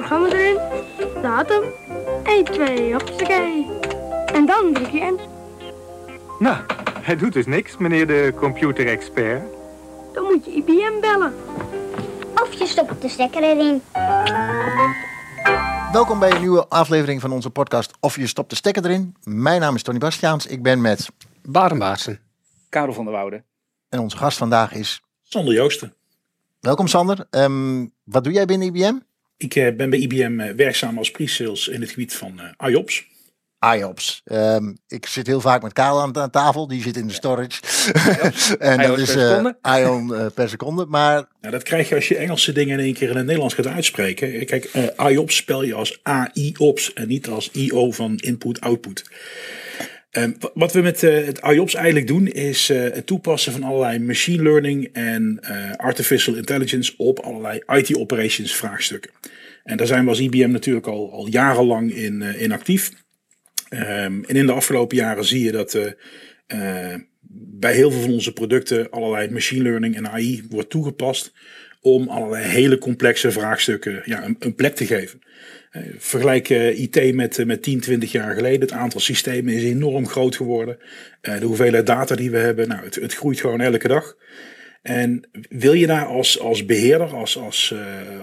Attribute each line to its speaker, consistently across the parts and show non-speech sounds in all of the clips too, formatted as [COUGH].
Speaker 1: programma erin, datum, 1, 2, hoppakee. En dan druk je in.
Speaker 2: Nou, hij doet dus niks, meneer de computerexpert.
Speaker 1: Dan moet je IBM bellen.
Speaker 3: Of je stopt de stekker erin.
Speaker 4: Welkom bij een nieuwe aflevering van onze podcast Of je stopt de stekker erin. Mijn naam is Tony Bastiaans. Ik ben met
Speaker 5: Barenbaarsen.
Speaker 6: Karel van der Woude.
Speaker 4: en onze gast vandaag is.
Speaker 7: Sander Joosten.
Speaker 4: Welkom Sander. Ehm, wat doe jij binnen IBM?
Speaker 7: Ik eh, ben bij IBM eh, werkzaam als pre-sales in het gebied van eh IOPS.
Speaker 4: IOPS. Ehm, ik zit heel vaak met Karel aan, aan tafel. Die zit in de storage. [LAUGHS] en
Speaker 6: IOPS per
Speaker 4: eh,
Speaker 6: seconde.
Speaker 4: Ion per seconde. Maar
Speaker 7: Nou, dat krijg je als je Engelse dingen in één keer in het Nederlands gaat uitspreken. Kijk, eh IOPS spel je als AI-OPS en niet als IO van input-output. Ehm, wa- wat we met eh, het IOPS eigenlijk doen is eh, het toepassen van allerlei machine learning en eh, artificial intelligence op allerlei IT-operations vraagstukken. En daar zijn we als IBM natuurlijk al, al jarenlang in, in actief. Ehm, en in de afgelopen jaren zie je dat bij heel veel van onze producten allerlei machine learning en AI wordt toegepast om allerlei hele complexe vraagstukken ja, een, plek te geven. Eh, vergelijk eh, IT met, eh, met 10, 20 jaar geleden. Het aantal systemen is enorm groot geworden. De hoeveelheid data die we hebben, nou, het, het groeit gewoon elke dag. En wil je daar als, als beheerder, als, als,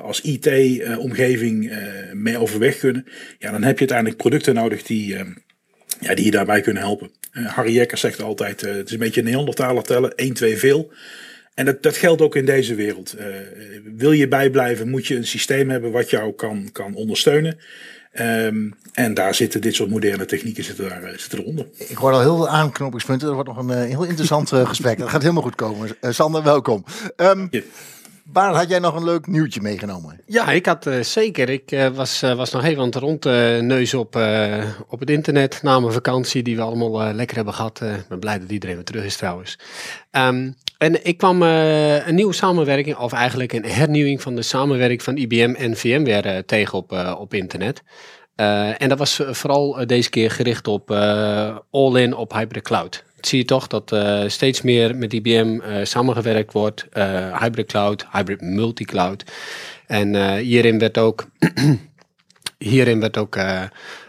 Speaker 7: als IT-omgeving mee overweg kunnen, ja, dan heb je uiteindelijk producten nodig die, ja, die je daarbij kunnen helpen. Harry Jekker zegt altijd, het is een beetje een Neandertaler tellen, 1, 2, veel. En dat, dat geldt ook in deze wereld. Eh, wil je bijblijven, moet je een systeem hebben wat jou kan, kan ondersteunen. Ehm, en daar zitten dit soort moderne technieken zitten, daar, eh, zitten eronder.
Speaker 4: ik hoor al heel veel aanknopingspunten. Er wordt nog een eh, heel interessant gesprek. Dat gaat helemaal goed komen. Sander, welkom. Ehm
Speaker 7: Ja.
Speaker 4: Barend, had jij nog een leuk nieuwtje meegenomen?
Speaker 5: Ja, ik had eh, zeker. Ik eh, was, was nog even aan het rondneuzen op, eh, op het internet na mijn vakantie, die we allemaal lekker hebben gehad. Eh, Ik ben blij dat iedereen weer terug is trouwens. Ehm, en ik kwam eh, een nieuwe samenwerking, of eigenlijk een hernieuwing van de samenwerking van IBM en VMware eh, tegen op, eh, op internet. En dat was vooral deze keer gericht op all-in op hybrid cloud. Zie je toch dat steeds meer met IBM samengewerkt wordt. hybrid cloud, hybrid multi-cloud. En hierin werd ook, [CLEARS THROAT] hierin werd ook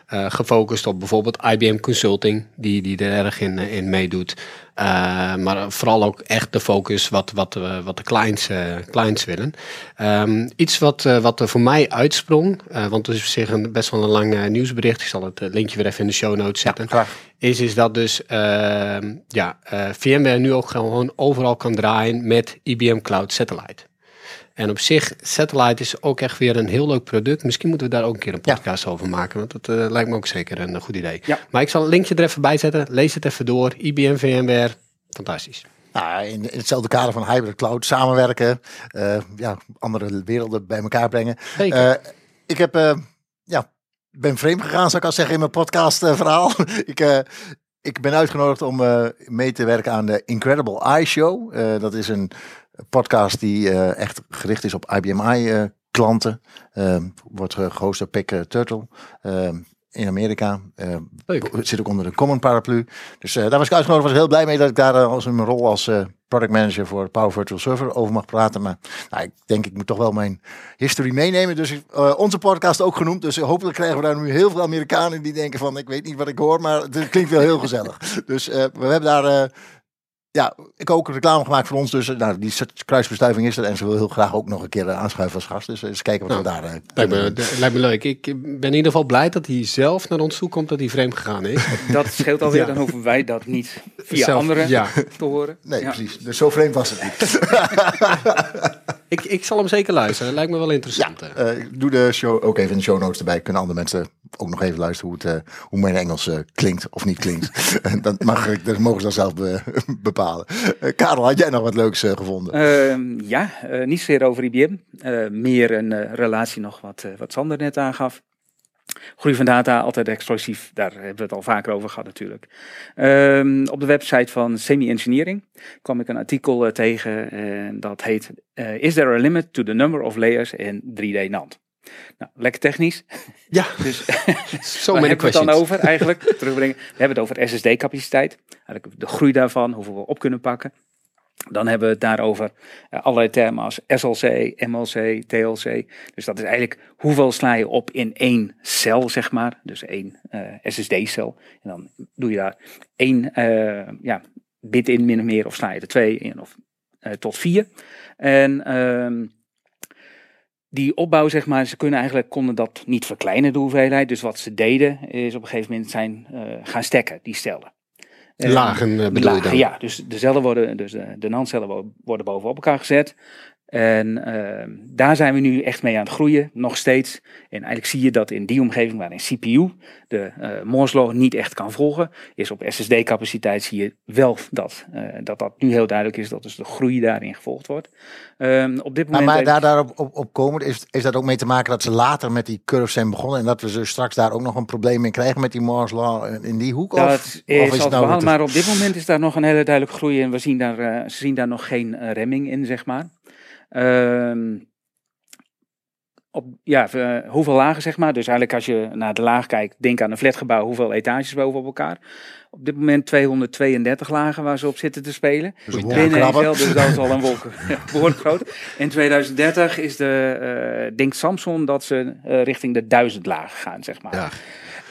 Speaker 5: eh, gefocust op bijvoorbeeld IBM Consulting, die, die er erg in, eh, in meedoet. Eh, maar vooral ook echt de focus wat, wat, wat de clients, clients willen. Ehm, iets wat, wat er voor mij uitsprong, want het is op zich een, best wel een lang nieuwsbericht. Ik zal het linkje weer even in de show notes zetten is, is dat dus ehm, ja, VMware nu ook gewoon overal kan draaien met IBM Cloud Satellite. En op zich, Satellite is ook echt weer een heel leuk product. Misschien moeten we daar ook een keer een
Speaker 4: Ja.
Speaker 5: podcast over maken, want dat eh, lijkt me ook zeker een goed idee.
Speaker 6: Ja.
Speaker 5: Maar ik zal een linkje er even bij zetten. Lees het even door. IBM VMware, fantastisch.
Speaker 4: Nou, in, in hetzelfde kader van hybrid cloud samenwerken, eh, ja, andere werelden bij elkaar brengen. Eh, ik heb, ja, ben vreemd gegaan, zou ik al zeggen, in mijn podcast verhaal. [LAUGHS] ik, ik ben uitgenodigd om mee te werken aan de Incredible Eye Show. Dat is een podcast die eh, echt gericht is op IBM i klanten. Eh, wordt eh, gehost door Pick eh, Turtle. eh, in Amerika. Eh,
Speaker 5: Leuk.
Speaker 4: het zit ook onder de Common paraplu. Dus eh, daar was ik uitgenodigd. Was heel blij mee dat ik daar eh, als in mijn rol als eh, product manager voor Power Virtual Server over mag praten. Maar nou, ik denk ik moet toch wel mijn history meenemen. Dus eh, onze podcast ook genoemd. Dus hopelijk krijgen we daar nu heel veel Amerikanen die denken van ik weet niet wat ik hoor, maar het klinkt wel heel gezellig. [LAUGHS] Dus eh, we hebben daar eh, ja, ik heb ook reclame gemaakt voor ons. Dus eh, nou, die kruisbestuiving is er. En ze wil heel graag ook nog een keer eh, aanschuiven als gast. Dus eens kijken wat we daar eh,
Speaker 5: Lijkt me, de- lijkt me leuk. Ik ben in ieder geval blij dat hij zelf naar ons toe komt dat hij vreemd gegaan is. [LAUGHS]
Speaker 6: Dat scheelt alweer,
Speaker 5: Ja.
Speaker 6: dan hoeven wij dat niet via
Speaker 5: Zelf-
Speaker 6: anderen
Speaker 5: ja.
Speaker 6: te horen.
Speaker 4: Nee,
Speaker 6: Ja.
Speaker 4: precies. Dus zo vreemd was het niet. [LAUGHS]
Speaker 5: Ik, ik zal hem zeker luisteren. Lijkt me wel interessant. eh.
Speaker 4: Eh, ik doe de show ook even in de show notes erbij. Kunnen andere mensen ook nog even luisteren hoe, het, eh, hoe mijn Engels eh, klinkt of niet klinkt. [LAUGHS] Dat, mag ik, dat mogen ze dan zelf be- [LAUGHS] bepalen. Eh, Karel, had jij nog wat leuks eh, gevonden?
Speaker 6: Ehm, ja, eh, niet zozeer over IBM. Eh, meer een eh, relatie nog wat, eh, wat Sander net aangaf. Groei van data, altijd explosief. Daar hebben we het al vaker over gehad natuurlijk. Ehm, op de website van Semi Engineering kwam ik een artikel eh, tegen. En dat heet eh, Is there a limit to the number of layers in 3D NAND? Nou, lekker technisch.
Speaker 5: Ja, [LAUGHS]
Speaker 6: Dus [LAUGHS]
Speaker 5: many
Speaker 6: hebben we het dan over eigenlijk? [LAUGHS] Terugbrengen. We hebben het over SSD-capaciteit. Eigenlijk de groei daarvan, hoeveel we op kunnen pakken. Dan hebben we het daarover uh, allerlei termen als SLC, MLC, TLC. Dus dat is eigenlijk hoeveel sla je op in één cel, zeg maar. Dus één uh, SSD-cel. En dan doe je daar één uh, ja, bit in, min of meer, of sla je er twee in, of tot vier. En ehm, die opbouw, zeg maar, ze kunnen eigenlijk, konden dat niet verkleinen, de hoeveelheid. Dus wat ze deden, is op een gegeven moment zijn gaan stekken, die stellen.
Speaker 5: Lagen uh, bedoel je dan?
Speaker 6: Ja, dus de cellen worden, dus de, de worden bovenop elkaar gezet. En uh, daar zijn we nu echt mee aan het groeien, nog steeds. En eigenlijk zie je dat in die omgeving waarin CPU de uh, Moore's Law niet echt kan volgen, is op SSD-capaciteit zie je wel dat, uh, dat dat nu heel duidelijk is, dat dus de groei daarin gevolgd wordt. Um, op dit moment
Speaker 4: maar, maar daar, daarop op, op komen, is, is dat ook mee te maken dat ze later met die curve zijn begonnen en dat we ze straks daar ook nog een probleem mee krijgen met die Moore's Law in die hoek?
Speaker 6: Dat
Speaker 4: of,
Speaker 6: is,
Speaker 4: of
Speaker 6: is het nou maar op dit moment is daar nog een hele duidelijke groei en we zien daar, uh, ze zien daar nog geen remming in, zeg maar. Um, op, ja, uh, hoeveel lagen zeg maar. Dus eigenlijk als je naar de laag kijkt, denk aan een flatgebouw, hoeveel etages boven op elkaar. Op dit moment 232 lagen waar ze op zitten te spelen.
Speaker 4: Dus
Speaker 6: Binnen dus dat is al een wolk. [LAUGHS] [LAUGHS] behoorlijk groot. In 2030 is de, uh, denkt Samsung dat ze uh, richting de 1000 lagen gaan, zeg maar.
Speaker 4: Ja.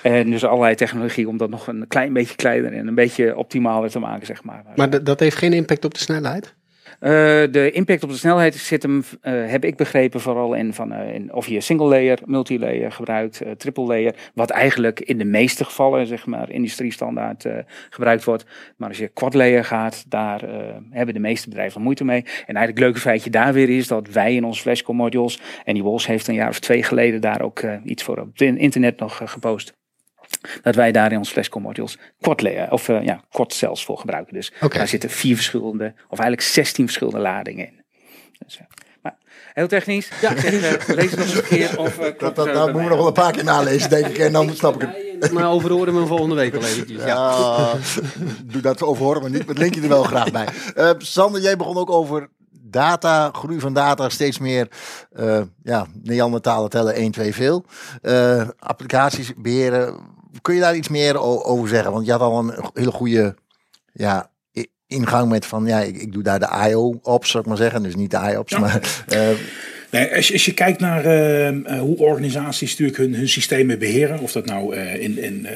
Speaker 6: En dus allerlei technologie om dat nog een klein beetje kleiner en een beetje optimaler te maken, zeg maar.
Speaker 5: Maar dat heeft geen impact op de snelheid?
Speaker 6: Uh, de impact op de snelheid zit hem, uh, heb ik begrepen, vooral in, van, uh, in of je single layer, multilayer gebruikt, triple layer. Wat eigenlijk in de meeste gevallen, zeg maar, industriestandaard gebruikt wordt. Maar als je quad layer gaat, daar hebben de meeste bedrijven moeite mee. En eigenlijk het leuke feitje daar weer is dat wij in onze flashcore modules, en die Wolfs heeft een jaar of twee geleden daar ook iets voor op het internet nog gepost dat wij daar in ons flashcore modules layer, of uh, ja, quad cells voor gebruiken. Dus
Speaker 5: okay.
Speaker 6: daar zitten vier verschillende, of eigenlijk 16 verschillende ladingen in. Dus, uh, maar heel technisch. Ja, ik zeg, uh, [LAUGHS] lees het nog eens een keer. Of,
Speaker 4: dat dat, dat moeten we nog wel een paar keer nalezen, denk ik. En dan snap ik het.
Speaker 5: Maar overhoren we volgende week al eventjes.
Speaker 4: Ja, ja. doe dat overhoren, maar niet met linkje er wel graag bij. Uh, Sander, jij begon ook over data, groei van data, steeds meer uh, ja, Neandertalen tellen 1, 2 veel. Uh, applicaties beheren. Kun je daar iets meer over zeggen? Want je had al een hele goede ja, ingang met van ja, ik, ik doe daar de IO-ops, zou ik maar zeggen. Dus niet de IOPS, ja. maar... Uh,
Speaker 7: Nee, als, je, als je kijkt naar uh, hoe organisaties natuurlijk hun, hun systemen beheren, of dat nou uh, in, in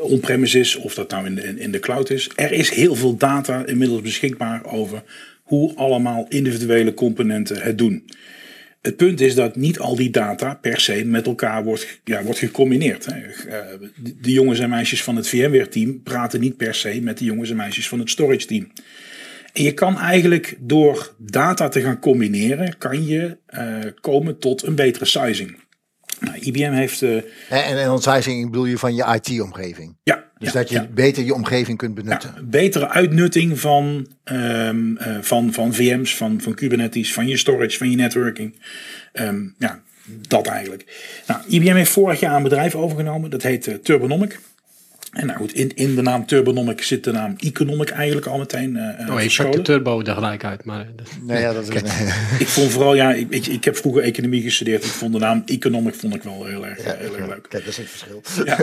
Speaker 7: on-premise is, of dat nou in, in, in de cloud is, er is heel veel data inmiddels beschikbaar over hoe allemaal individuele componenten het doen. Het punt is dat niet al die data per se met elkaar wordt, ja, wordt gecombineerd. Hè. De jongens en meisjes van het VMware-team praten niet per se met de jongens en meisjes van het storage-team. En je kan eigenlijk door data te gaan combineren, kan je uh, komen tot een betere sizing. Nou, IBM heeft... Uh,
Speaker 4: en, en, en sizing bedoel je van je IT-omgeving?
Speaker 7: Ja.
Speaker 4: Dus
Speaker 7: ja,
Speaker 4: dat je
Speaker 7: ja.
Speaker 4: beter je omgeving kunt benutten.
Speaker 7: Ja, betere uitnutting van, um, uh, van, van VM's, van, van Kubernetes, van je storage, van je networking. Um, ja, dat eigenlijk. Nou, IBM heeft vorig jaar een bedrijf overgenomen, dat heet uh, Turbonomic. En nou goed, in, in de naam Turbonomic zit de naam Economic eigenlijk al meteen uh,
Speaker 5: Oh, je pakt de turbo er gelijk uit. Maar,
Speaker 4: nee, ja, dat is... Nee. [LAUGHS]
Speaker 7: ik vond vooral, ja, ik, ik, ik, heb vroeger economie gestudeerd. Ik vond de naam Economic vond ik wel heel erg,
Speaker 4: ja,
Speaker 7: heel erg leuk.
Speaker 4: Kijk, dat is het verschil.
Speaker 7: Ja.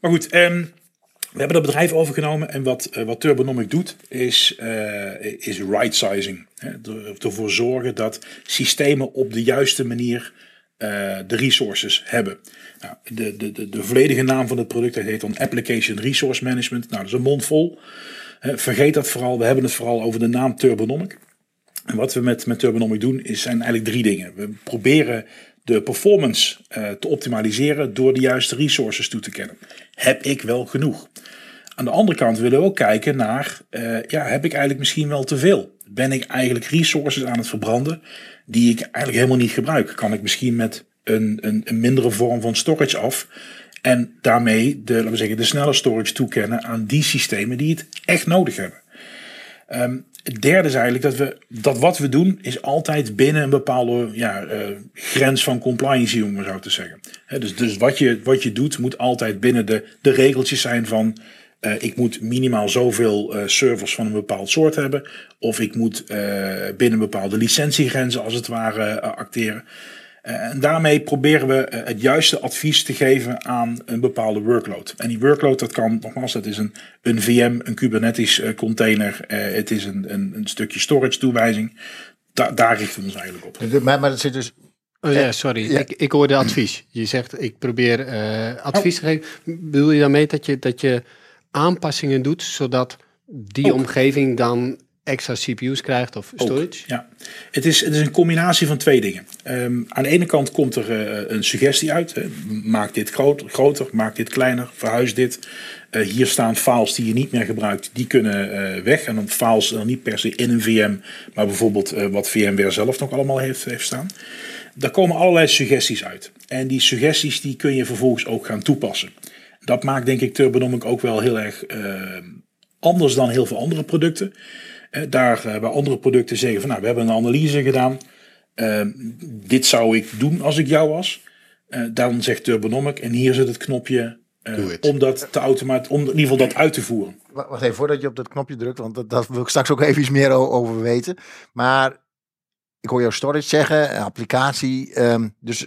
Speaker 7: maar goed, um, we hebben dat bedrijf overgenomen en wat, uh, wat Turbonomic doet is, uh, is right sizing. Hè, ervoor zorgen dat systemen op de juiste manier uh, de resources hebben. Nou, de, de, de, de volledige naam van het product heet dan Application Resource Management. Nou, dat is een mond vol. Uh, vergeet dat vooral. We hebben het vooral over de naam Turbonomic. En wat we met, met Turbonomic doen, is, zijn eigenlijk drie dingen. We proberen de performance uh, te optimaliseren door de juiste resources toe te kennen. Heb ik wel genoeg? Aan de andere kant willen we ook kijken naar, uh, ja, heb ik eigenlijk misschien wel te veel? Ben ik eigenlijk resources aan het verbranden die ik eigenlijk helemaal niet gebruik? Kan ik misschien met een, een, een mindere vorm van storage af en daarmee de, laten we zeggen, de snelle storage toekennen aan die systemen die het echt nodig hebben? Um, het derde is eigenlijk dat we dat wat we doen is altijd binnen een bepaalde ja, uh, grens van compliance, om maar zo te zeggen. Dus dus wat, je, wat je doet moet altijd binnen de, de regeltjes zijn van uh, ik moet minimaal zoveel uh, servers van een bepaald soort hebben. Of ik moet binnen bepaalde licentiegrenzen als het ware acteren. Eh, en daarmee proberen we eh, het juiste advies te geven aan een bepaalde workload. En die workload, dat kan, nogmaals, dat is een, een VM, een Kubernetes eh, container, eh, het is een, een, een stukje storage toewijzing. Da- daar richten we ons eigenlijk op.
Speaker 4: Maar, maar dat zit dus...
Speaker 5: Oh ja, sorry.
Speaker 4: Ja.
Speaker 5: Ik, ik hoorde advies. Je zegt, ik probeer eh, advies te geven. Bedoel je daarmee dat je, dat je aanpassingen doet, zodat die
Speaker 7: Ook.
Speaker 5: omgeving dan extra CPU's krijgt of
Speaker 7: Ook,
Speaker 5: storage?
Speaker 7: Ja, het is, het is een combinatie van twee dingen. Ehm, aan de ene kant komt er eh, een suggestie uit. Hè. Maak dit groter, groter, maak dit kleiner, verhuis dit. Eh, hier staan files die je niet meer gebruikt, die kunnen eh, weg. En dan files dan niet per se in een VM, maar bijvoorbeeld wat VMware zelf nog allemaal heeft, heeft staan. Daar komen allerlei suggesties uit. En die suggesties die kun je vervolgens ook gaan toepassen. Dat maakt denk ik Turbonomic ook wel heel erg eh, anders dan heel veel andere producten. Eh, daar eh, bij andere producten zeggen van nou, we hebben een analyse gedaan. Eh, dit zou ik doen als ik jou was. Eh, dan zegt Turbonomic en hier zit het knopje eh, om dat te automat, om in ieder geval dat uit te voeren.
Speaker 4: Wa- Wacht even, voordat je op dat knopje drukt, want dat, dat wil ik straks ook even iets meer over weten. Maar ik hoor jou storage zeggen, applicatie. ehm, dus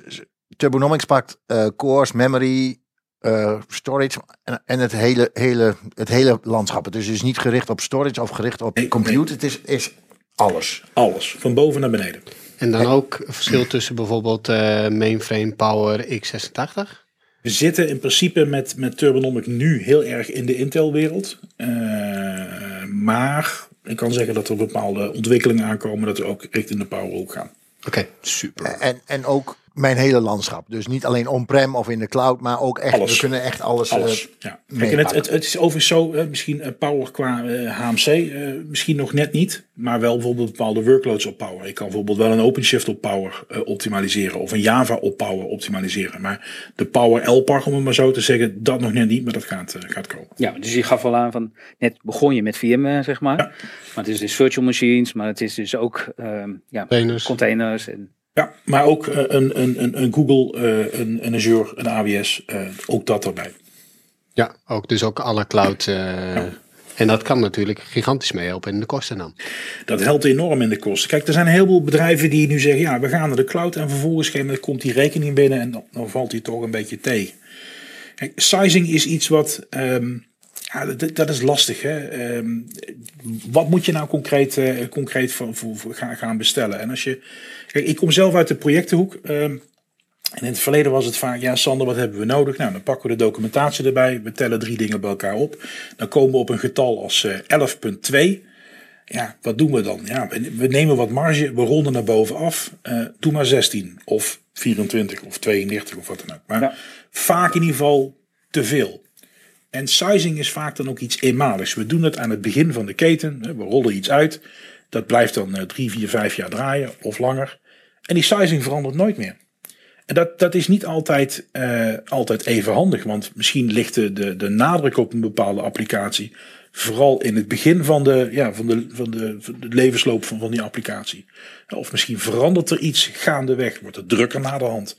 Speaker 4: Turbonomics pakt eh, cores, memory, eh, storage en, en het, hele, hele, het hele landschap. Het is dus niet gericht op storage of gericht op
Speaker 7: Nee,
Speaker 4: compute. Het is, is alles.
Speaker 7: Alles, van boven naar beneden.
Speaker 5: En dan ook een verschil tussen bijvoorbeeld eh, mainframe power x86?
Speaker 7: We zitten in principe met, met Turbonomic nu heel erg in de Intel-wereld. Eh, maar ik kan zeggen dat er bepaalde ontwikkelingen aankomen dat we ook richting de Power ook gaan.
Speaker 5: Oké, super.
Speaker 4: En, en ook mijn hele landschap. Dus niet alleen on-prem of in de cloud, maar ook echt.
Speaker 7: Alles.
Speaker 4: We kunnen echt alles. eh,
Speaker 7: ja. Kijk, en het, het, het is overigens zo, misschien eh, Power qua HMC, eh, misschien nog net niet. Maar wel bijvoorbeeld bepaalde workloads op Power. Ik kan bijvoorbeeld wel een OpenShift op Power optimaliseren. Of een Java op Power optimaliseren. Maar de Power LPAR, om het maar zo te zeggen, dat nog net niet. Maar dat gaat, gaat komen.
Speaker 6: Ja, dus je gaf al aan van, net begon je met VM, zeg maar.
Speaker 7: Ja.
Speaker 6: Maar het is dus virtual machines, maar het is dus ook ehm, ja,
Speaker 5: Containers.
Speaker 6: containers. En,
Speaker 7: Ja, maar ook eh, een, een, een, een Google, eh, een, een Azure, een AWS, eh, ook dat erbij.
Speaker 5: Ja, ook dus ook alle cloud. En dat kan natuurlijk gigantisch meehelpen in de kosten dan.
Speaker 7: Dat helpt enorm in de kosten. Kijk, er zijn een heleboel bedrijven die nu zeggen, ja, we gaan naar de cloud en vervolgens komt die rekening binnen en dan, dan valt die toch een beetje tegen. Kijk, sizing is iets wat, ehm, ja, dat, dat is lastig. Hè? Ehm, wat moet je nou concreet, eh, concreet voor, voor, voor gaan, gaan bestellen? En als je, kijk, ik kom zelf uit de projectenhoek. ehm, en in het verleden was het vaak, ja Sander, wat hebben we nodig? Nou, dan pakken we de documentatie erbij. We tellen drie dingen bij elkaar op. Dan komen we op een getal als eh 11.2. Ja, wat doen we dan? Ja, we, we nemen wat marge, we ronden naar boven af. Eh, doe maar 16 of 24 of 32 of wat dan ook. Maar
Speaker 6: Ja.
Speaker 7: vaak in ieder geval te veel. En sizing is vaak dan ook iets eenmaligs. We doen het aan het begin van de keten. We rollen iets uit. Dat blijft dan eh, drie, vier, vijf jaar draaien of langer. En die sizing verandert nooit meer. En dat, dat is niet altijd, eh, altijd even handig. Want misschien ligt de, de, de nadruk op een bepaalde applicatie. Vooral in het begin van de, ja, van de, van de, van de levensloop van, van die applicatie. Of misschien verandert er iets gaandeweg. Wordt het drukker na de hand.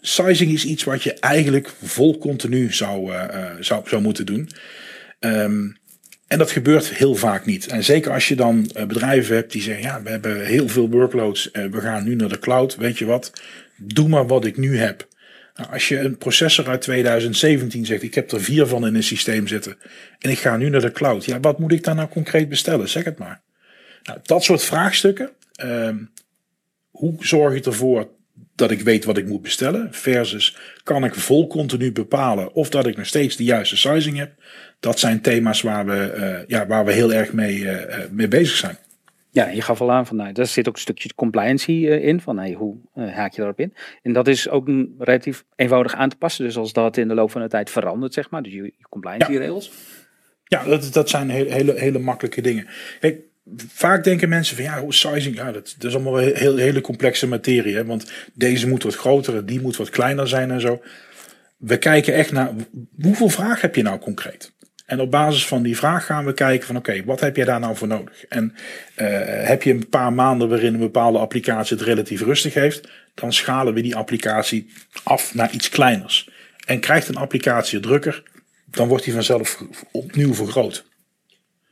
Speaker 7: Sizing is iets wat je eigenlijk vol continu zou, eh, eh, zou, zou moeten doen. Ehm, en dat gebeurt heel vaak niet. En zeker als je dan eh, bedrijven hebt die zeggen: Ja, we hebben heel veel workloads. we gaan nu naar de cloud. Weet je wat? Doe maar wat ik nu heb. Nou, als je een processor uit 2017 zegt: Ik heb er vier van in een systeem zitten. En ik ga nu naar de cloud. Ja, wat moet ik daar nou concreet bestellen? Zeg het maar. Nou, dat soort vraagstukken. ehm, hoe zorg ik ervoor dat ik weet wat ik moet bestellen? Versus kan ik vol continu bepalen of dat ik nog steeds de juiste sizing heb? Dat zijn thema's waar we, eh, ja, waar we heel erg mee, eh, eh, mee bezig zijn.
Speaker 6: ja, je gaf al aan van, nou, daar zit ook een stukje compliancy in. Van, hey, hoe haak je daarop in? En dat is ook een relatief eenvoudig aan te passen. Dus als dat in de loop van de tijd verandert, zeg maar. Dus je, je compliancy regels.
Speaker 7: Ja, dat, dat zijn hele, hele, hele makkelijke dingen. Kijk, vaak denken mensen van ja, sizing, ja, dat, dat is allemaal wel heel, hele complexe materie. Hè? Want deze moet wat groter, die moet wat kleiner zijn en zo. We kijken echt naar hoeveel vraag heb je nou concreet? En op basis van die vraag gaan we kijken van oké, wat heb jij daar nou voor nodig? En eh, heb je een paar maanden waarin een bepaalde applicatie het relatief rustig heeft, dan schalen we die applicatie af naar iets kleiners. En krijgt een applicatie drukker, dan wordt die vanzelf opnieuw vergroot.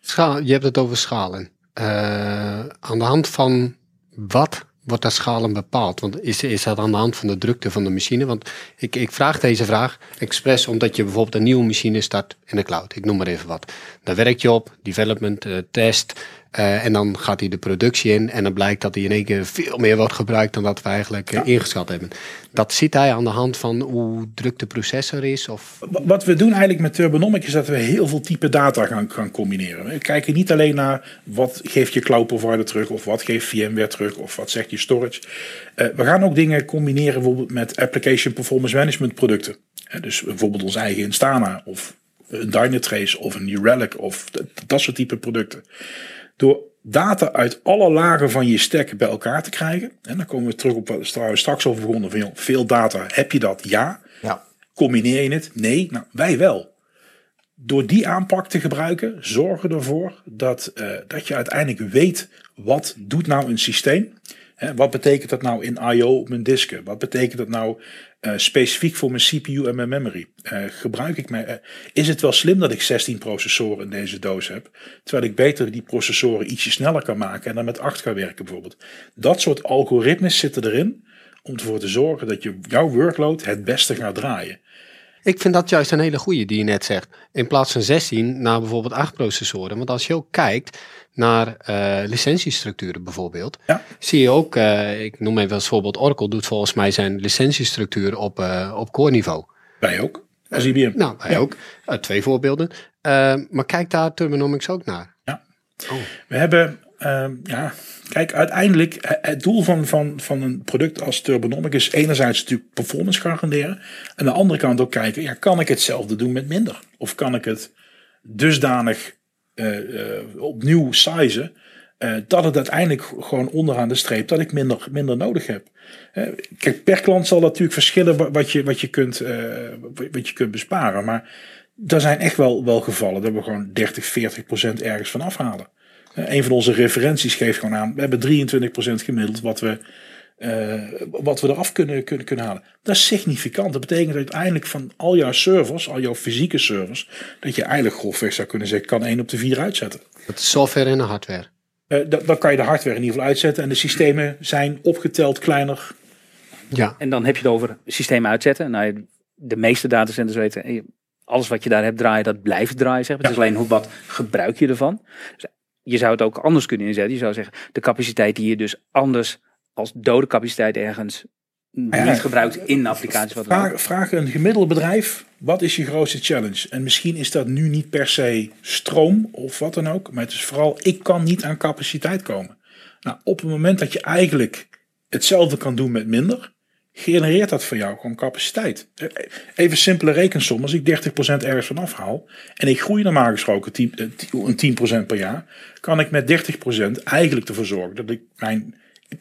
Speaker 5: Schaal, je hebt het over schalen. Eh, aan de hand van wat wordt dat schalen bepaald? Want is, is dat aan de hand van de drukte van de machine? Want ik, ik vraag deze vraag expres omdat je bijvoorbeeld een nieuwe machine start in de cloud. Ik noem maar even wat. Daar werk je op, development, eh, test. Eh, en dan gaat hij de productie in. En dan blijkt dat hij in één keer veel meer wordt gebruikt dan dat we eigenlijk eh, ingeschat hebben. Dat ziet hij aan de hand van hoe druk de processor is? Of...
Speaker 7: Wa- Wat we doen eigenlijk met Turbonomic is dat we heel veel type data gaan, gaan combineren. We kijken niet alleen naar wat geeft je cloud provider terug of wat geeft VMware terug of wat zegt je storage. Eh, we gaan ook dingen combineren bijvoorbeeld met application performance management producten. Dus bijvoorbeeld ons eigen Instana of een Dynatrace of een New Relic of dat, dat soort type producten. Door data uit alle lagen van je stack bij elkaar te krijgen. En dan komen we terug op wat we straks over begonnen. Van, joh, veel data, heb je dat? Ja.
Speaker 4: Ja.
Speaker 7: Combineer je het? Nee. Nou, wij wel. Door die aanpak te gebruiken, zorgen ervoor dat, eh, dat je uiteindelijk weet wat doet nou een systeem. Hè, wat betekent dat nou in I.O. op mijn disken? Wat betekent dat nou eh, specifiek voor mijn CPU en mijn memory? Eh, gebruik ik mijn, eh, is het wel slim dat ik 16 processoren in deze doos heb? Terwijl ik beter die processoren ietsje sneller kan maken en dan met 8 kan werken bijvoorbeeld. Dat soort algoritmes zitten erin om ervoor te zorgen dat je jouw workload het beste gaat draaien.
Speaker 5: Ik vind dat juist een hele goede die je net zegt. In plaats van 16 naar bijvoorbeeld 8 processoren. Want als je ook kijkt naar eh, licentiestructuren bijvoorbeeld,
Speaker 7: Ja.
Speaker 5: zie je ook, eh, ik noem even als voorbeeld, Oracle doet volgens mij zijn licentiestructuur op, eh, op core niveau.
Speaker 7: Wij ook. Als IBM.
Speaker 5: Nou, wij
Speaker 7: Ja.
Speaker 5: ook. Twee voorbeelden. Maar kijk daar Turbonomics ook naar.
Speaker 7: We hebben, ehm, ja, kijk, uiteindelijk eh, het doel van, van, van een product als Turbonomic is enerzijds natuurlijk performance garanderen. Aan de andere kant ook kijken, ja, kan ik hetzelfde doen met minder? Of kan ik het dusdanig eh, eh, opnieuw sizen, dat het uiteindelijk gewoon onderaan de streep, dat ik minder, minder nodig heb. Kijk, per klant zal dat natuurlijk verschillen wa- wat je, wat je, kunt, wat je kunt besparen. Maar er zijn echt wel, wel gevallen dat we gewoon 30, 40 procent ergens van afhalen. Eh, een van onze referenties geeft gewoon aan, we hebben 23 procent gemiddeld wat we, eh, wat we eraf kunnen, kunnen, kunnen halen. Dat is significant. Dat betekent dat uiteindelijk van al jouw servers, al jouw fysieke servers, dat je eigenlijk grofweg zou kunnen zeggen, kan 1 op de 4 uitzetten.
Speaker 5: Dat is software en de hardware.
Speaker 7: Eh, da- dan kan je de hardware in ieder geval uitzetten en de systemen zijn opgeteld kleiner.
Speaker 5: Ja.
Speaker 6: En dan heb je het over systeem uitzetten. Nou, de meeste datacenters weten, eh, alles wat je daar hebt draaien, dat blijft draaien. Zeg. maar. Het is alleen hoe, wat gebruik je ervan. Dus je zou het ook anders kunnen inzetten. Je zou zeggen, de capaciteit die je dus anders als dode capaciteit ergens
Speaker 7: Ja.
Speaker 6: niet gebruikt in een applicatie. Wat
Speaker 7: vraag een gemiddeld bedrijf, wat is je grootste challenge? En misschien is dat nu niet per se stroom of wat dan ook. Maar het is vooral, ik kan niet aan capaciteit komen. Nou, op het moment dat je eigenlijk hetzelfde kan doen met minder, genereert dat voor jou gewoon capaciteit. Even simpele rekensom, als ik 30% ergens van afhaal en ik groei normaal gesproken 10, eh, 10 een 10% per jaar, kan ik met 30% eigenlijk ervoor zorgen dat ik mijn,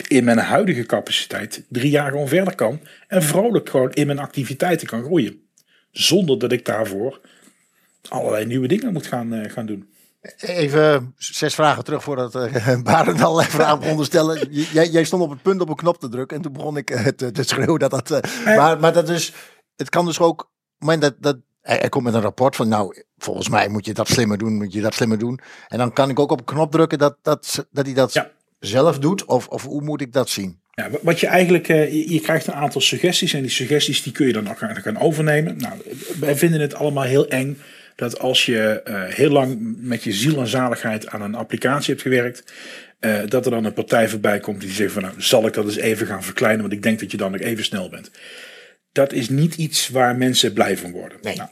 Speaker 7: in mijn huidige capaciteit drie jaar gewoon verder kan en vrolijk gewoon in mijn activiteiten kan groeien. Zonder dat ik daarvoor allerlei nieuwe dingen moet gaan, eh, gaan doen.
Speaker 4: Even zes vragen terug voordat uh, [LAUGHS] Barend allerlei vragen begon te stellen. [LAUGHS] J- Jij, jij stond op het punt op een knop te drukken en toen begon ik eh, te, te schreeuwen dat dat... eh, maar, maar dat is, het kan dus ook, het moment dat, dat hij, komt met een rapport van nou, volgens mij moet je dat slimmer doen, moet je dat slimmer doen. En dan kan ik ook op een knop drukken dat, dat, dat hij dat
Speaker 7: Ja.
Speaker 4: zelf doet of, of hoe moet ik dat zien?
Speaker 7: Ja, wa- wat je eigenlijk, je, je krijgt een aantal suggesties en die suggesties die kun je dan ook gaan overnemen. Nou, wij vinden het allemaal heel eng dat als je eh, heel lang met je ziel en zaligheid aan een applicatie hebt gewerkt, eh, dat er dan een partij voorbij komt die zegt van nou, zal ik dat eens even gaan verkleinen, want ik denk dat je dan nog even snel bent. Dat is niet iets waar mensen blij van worden.
Speaker 4: Nee.
Speaker 7: Nou,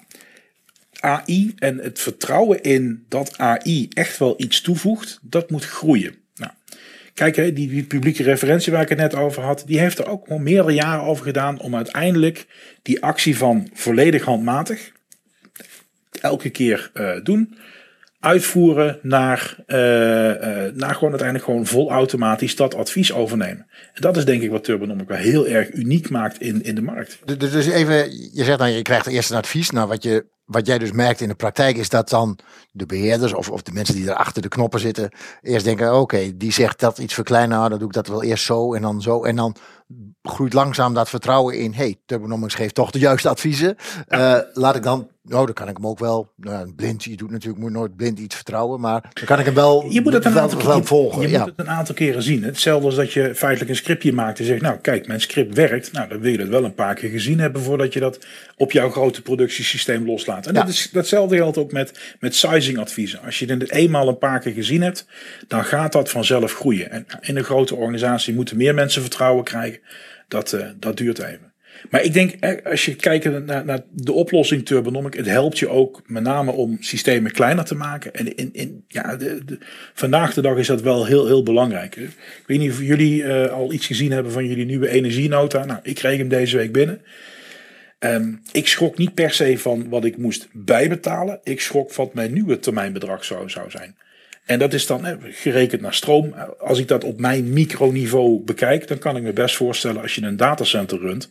Speaker 7: AI en het vertrouwen in dat AI echt wel iets toevoegt, dat moet groeien. Nou, kijk, hè, die, die publieke referentie waar ik het net over had, die heeft er ook al meerdere jaren over gedaan om uiteindelijk die actie van volledig handmatig, elke keer eh, doen, uitvoeren naar, eh, eh, naar gewoon uiteindelijk gewoon vol automatisch dat advies overnemen. En dat is denk ik wat Turbonomic wel heel erg uniek maakt in, in de markt.
Speaker 4: Dus, even, je zegt dan, je krijgt eerst een advies. Nou, wat, je, wat jij dus merkt in de praktijk is dat dan de beheerders of, of de mensen die er achter de knoppen zitten, eerst denken, oké, die zegt dat iets verkleinen, nou, dan doe ik dat wel eerst zo en dan zo. En dan groeit langzaam dat vertrouwen in, hey, Turbonomics geeft toch de juiste adviezen. Laat ik dan nou, dan kan ik hem ook wel. Nou, blind, je doet natuurlijk moet nooit blind iets vertrouwen, maar dan kan ik hem wel,
Speaker 7: Je moet het een aantal,
Speaker 4: volgen.
Speaker 7: Je
Speaker 4: ja.
Speaker 7: moet het een aantal keren zien. Hetzelfde als dat je feitelijk een scriptje maakt en zegt, nou kijk, mijn script werkt. Nou, dan wil je dat wel een paar keer gezien hebben voordat je dat op jouw grote productiesysteem loslaat. En
Speaker 4: Ja.
Speaker 7: dat is, datzelfde geldt ook met, met sizing adviezen. Als je het eenmaal een paar keer gezien hebt, dan gaat dat vanzelf groeien. En in een grote organisatie moeten meer mensen vertrouwen krijgen. Dat, eh, dat duurt even. Maar ik denk, als je kijkt naar, naar de oplossing Turbonomic, het helpt je ook met name om systemen kleiner te maken. En in, in, ja, de, vandaag de dag is dat wel heel, heel belangrijk. Ik weet niet of jullie eh, al iets gezien hebben van jullie nieuwe energienota. Nou, ik kreeg hem deze week binnen. Ehm, ik schrok niet per se van wat ik moest bijbetalen. Ik schrok wat mijn nieuwe termijnbedrag zou, zou zijn. En dat is dan gerekend naar stroom. Als ik dat op mijn microniveau bekijk, dan kan ik me best voorstellen als je een datacenter runt,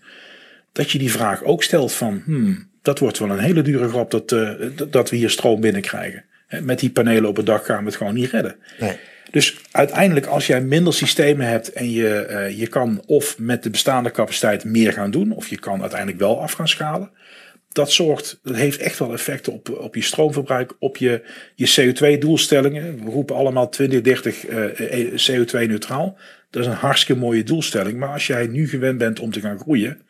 Speaker 7: dat je die vraag ook stelt van, hmm, dat wordt wel een hele dure grap dat, eh, dat- we hier stroom binnenkrijgen. Met die panelen op het dak gaan we het gewoon niet redden.
Speaker 4: Nee.
Speaker 7: Dus uiteindelijk, als jij minder systemen hebt en je, eh, je kan of met de bestaande capaciteit meer gaan doen, of je kan uiteindelijk wel af gaan schalen. Dat zorgt, dat heeft echt wel effecten op, op je stroomverbruik, op je, je CO2-doelstellingen. We roepen allemaal 2030 eh, CO2-neutraal. Dat is een hartstikke mooie doelstelling. Maar als jij nu gewend bent om te gaan groeien,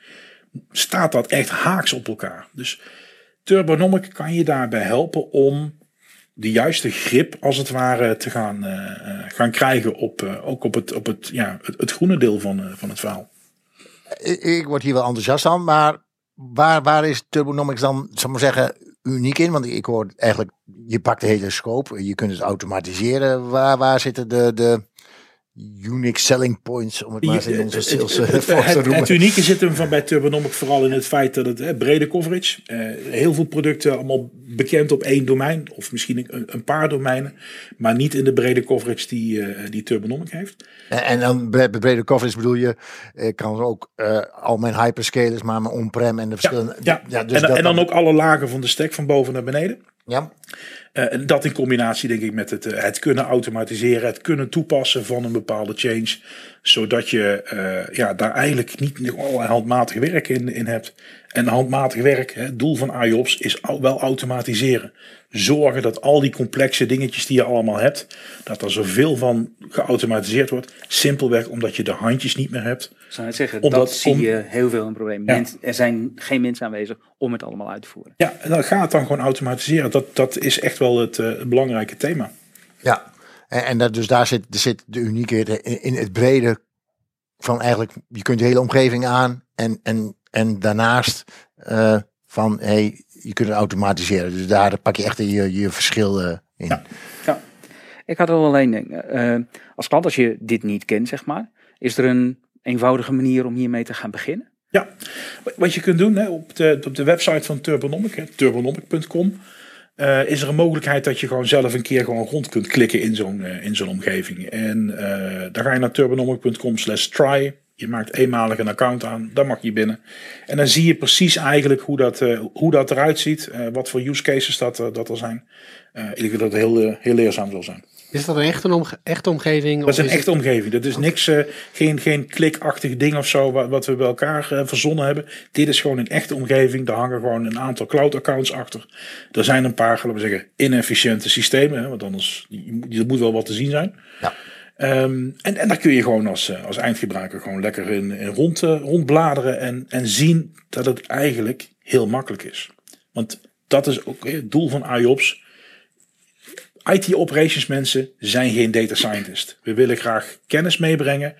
Speaker 7: staat dat echt haaks op elkaar. Dus Turbonomic kan je daarbij helpen om de juiste grip, als het ware, te gaan, eh, eh, gaan krijgen op, eh, ook op, het, op het, ja, het, groene deel van, van het verhaal.
Speaker 4: Ik, word hier wel enthousiast van, maar waar, waar is Turbonomics dan, zal maar zeggen, uniek in? Want ik hoor eigenlijk, je pakt de hele scope, je kunt het automatiseren. Waar, waar zitten de, de unique selling points, om het maar eens in onze sales eh,
Speaker 7: het,
Speaker 4: force te noemen?
Speaker 7: het unieke zit hem van bij Turbonomic vooral in het feit dat het hè, brede coverage, eh, heel veel producten allemaal bekend op één domein of misschien een, een paar domeinen, maar niet in de brede coverage die, eh, die Turbonomic heeft.
Speaker 4: En, en dan bre- brede coverage bedoel je, ik kan ook eh, al mijn hyperscalers, maar mijn on-prem en de verschillende...
Speaker 7: Ja,
Speaker 4: dus
Speaker 7: en,
Speaker 4: dat
Speaker 7: en dan ook alle lagen van de stack van boven naar beneden.
Speaker 4: Ja,
Speaker 7: Eh, en dat in combinatie denk ik met het, eh, het kunnen automatiseren, het kunnen toepassen van een bepaalde change. Zodat je eh, ja, daar eigenlijk niet allerlei handmatig werk in, in hebt. En handmatig werk, hè, het doel van IOPS is al, wel automatiseren. Zorgen dat al die complexe dingetjes die je allemaal hebt, dat er zoveel van geautomatiseerd wordt. Simpelweg omdat je de handjes niet meer hebt.
Speaker 6: Ik zou net zeggen,
Speaker 7: Omdat-
Speaker 6: dat zie
Speaker 7: om-
Speaker 6: je heel veel een probleem.
Speaker 7: Ja.
Speaker 6: Mens- er zijn geen mensen aanwezig om het allemaal uit te voeren.
Speaker 7: Ja, en dan gaat het dan gewoon automatiseren. Dat, dat is echt wel het, eh, het belangrijke thema.
Speaker 4: ja. En, en dat, dus daar zit, zit de unieke in, in het brede van eigenlijk, je kunt de hele omgeving aan en, en, en daarnaast eh, van, hey, je kunt het automatiseren. Dus daar pak je echt je, je verschil eh, in.
Speaker 7: Ja.
Speaker 6: Ja. Ik had er wel één ding. Eh, als klant, als je dit niet kent, zeg maar, is er een eenvoudige manier om hiermee te gaan beginnen?
Speaker 7: Ja, wat je kunt doen hè, op, de, op de website van Turbonomic, hè, turbonomic.com, eh, is er een mogelijkheid dat je gewoon zelf een keer gewoon rond kunt klikken in zo'n in zo'n omgeving. En eh dan ga je naar turbonomic.com slash try. Je maakt eenmalig een account aan, dan mag je binnen. En dan zie je precies eigenlijk hoe dat, eh, hoe dat eruit ziet, eh, wat voor use cases dat, er- dat er zijn. Eh, ik denk dat het heel, eh, heel leerzaam zal zijn.
Speaker 5: Is dat een echte, omge echte omgeving?
Speaker 7: Dat is een echte omgeving. Dat is niks, eh, geen, geen klikachtig ding of zo wat, wat we bij elkaar eh, verzonnen hebben. Dit is gewoon een echte omgeving. Daar hangen gewoon een aantal cloud accounts achter. Er zijn een paar, laten we zeggen, inefficiënte systemen. Hè, want anders je moet- er moet wel wat te zien zijn.
Speaker 4: Ja.
Speaker 7: Ehm, en, en daar kun je gewoon als, eh, als eindgebruiker gewoon lekker in, rond, eh, rondbladeren en, en zien dat het eigenlijk heel makkelijk is. Want dat is ook eh, het doel van IOPS. IT operations mensen zijn geen data scientist. We willen graag kennis meebrengen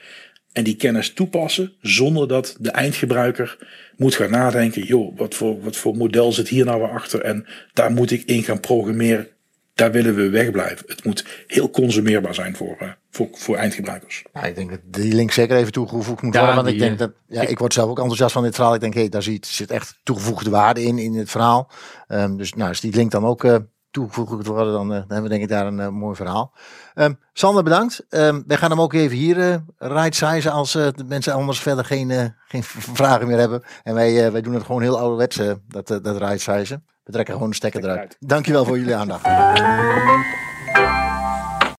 Speaker 7: en die kennis toepassen zonder dat de eindgebruiker moet gaan nadenken, joh, wat voor, wat voor model zit hier nou weer achter en daar moet ik in gaan programmeren. Daar willen we wegblijven. Het moet heel consumeerbaar zijn voor, eh, voor, voor eindgebruikers.
Speaker 4: Ja, ik denk dat die link zeker even toegevoegd moet
Speaker 5: Ja,
Speaker 4: worden. Want ik denk dat, ja, ik word zelf ook enthousiast van dit verhaal. Ik denk, hé, daar zit, zit echt toegevoegde waarde in, in het verhaal. Ehm, dus nou, als die link dan ook eh, toegevoegd wordt worden, dan, eh, dan hebben we denk ik daar een eh, mooi verhaal. Ehm, Sander, bedankt. Ehm, wij gaan hem ook even hier eh right sizen als eh, de mensen anders verder geen, eh, geen [LAUGHS] vragen meer hebben. En wij, eh, wij doen het gewoon heel ouderwets, eh, dat, eh, dat right sizen. We trekken gewoon de stekker
Speaker 6: Stekker
Speaker 4: eruit. Dankjewel voor jullie aandacht.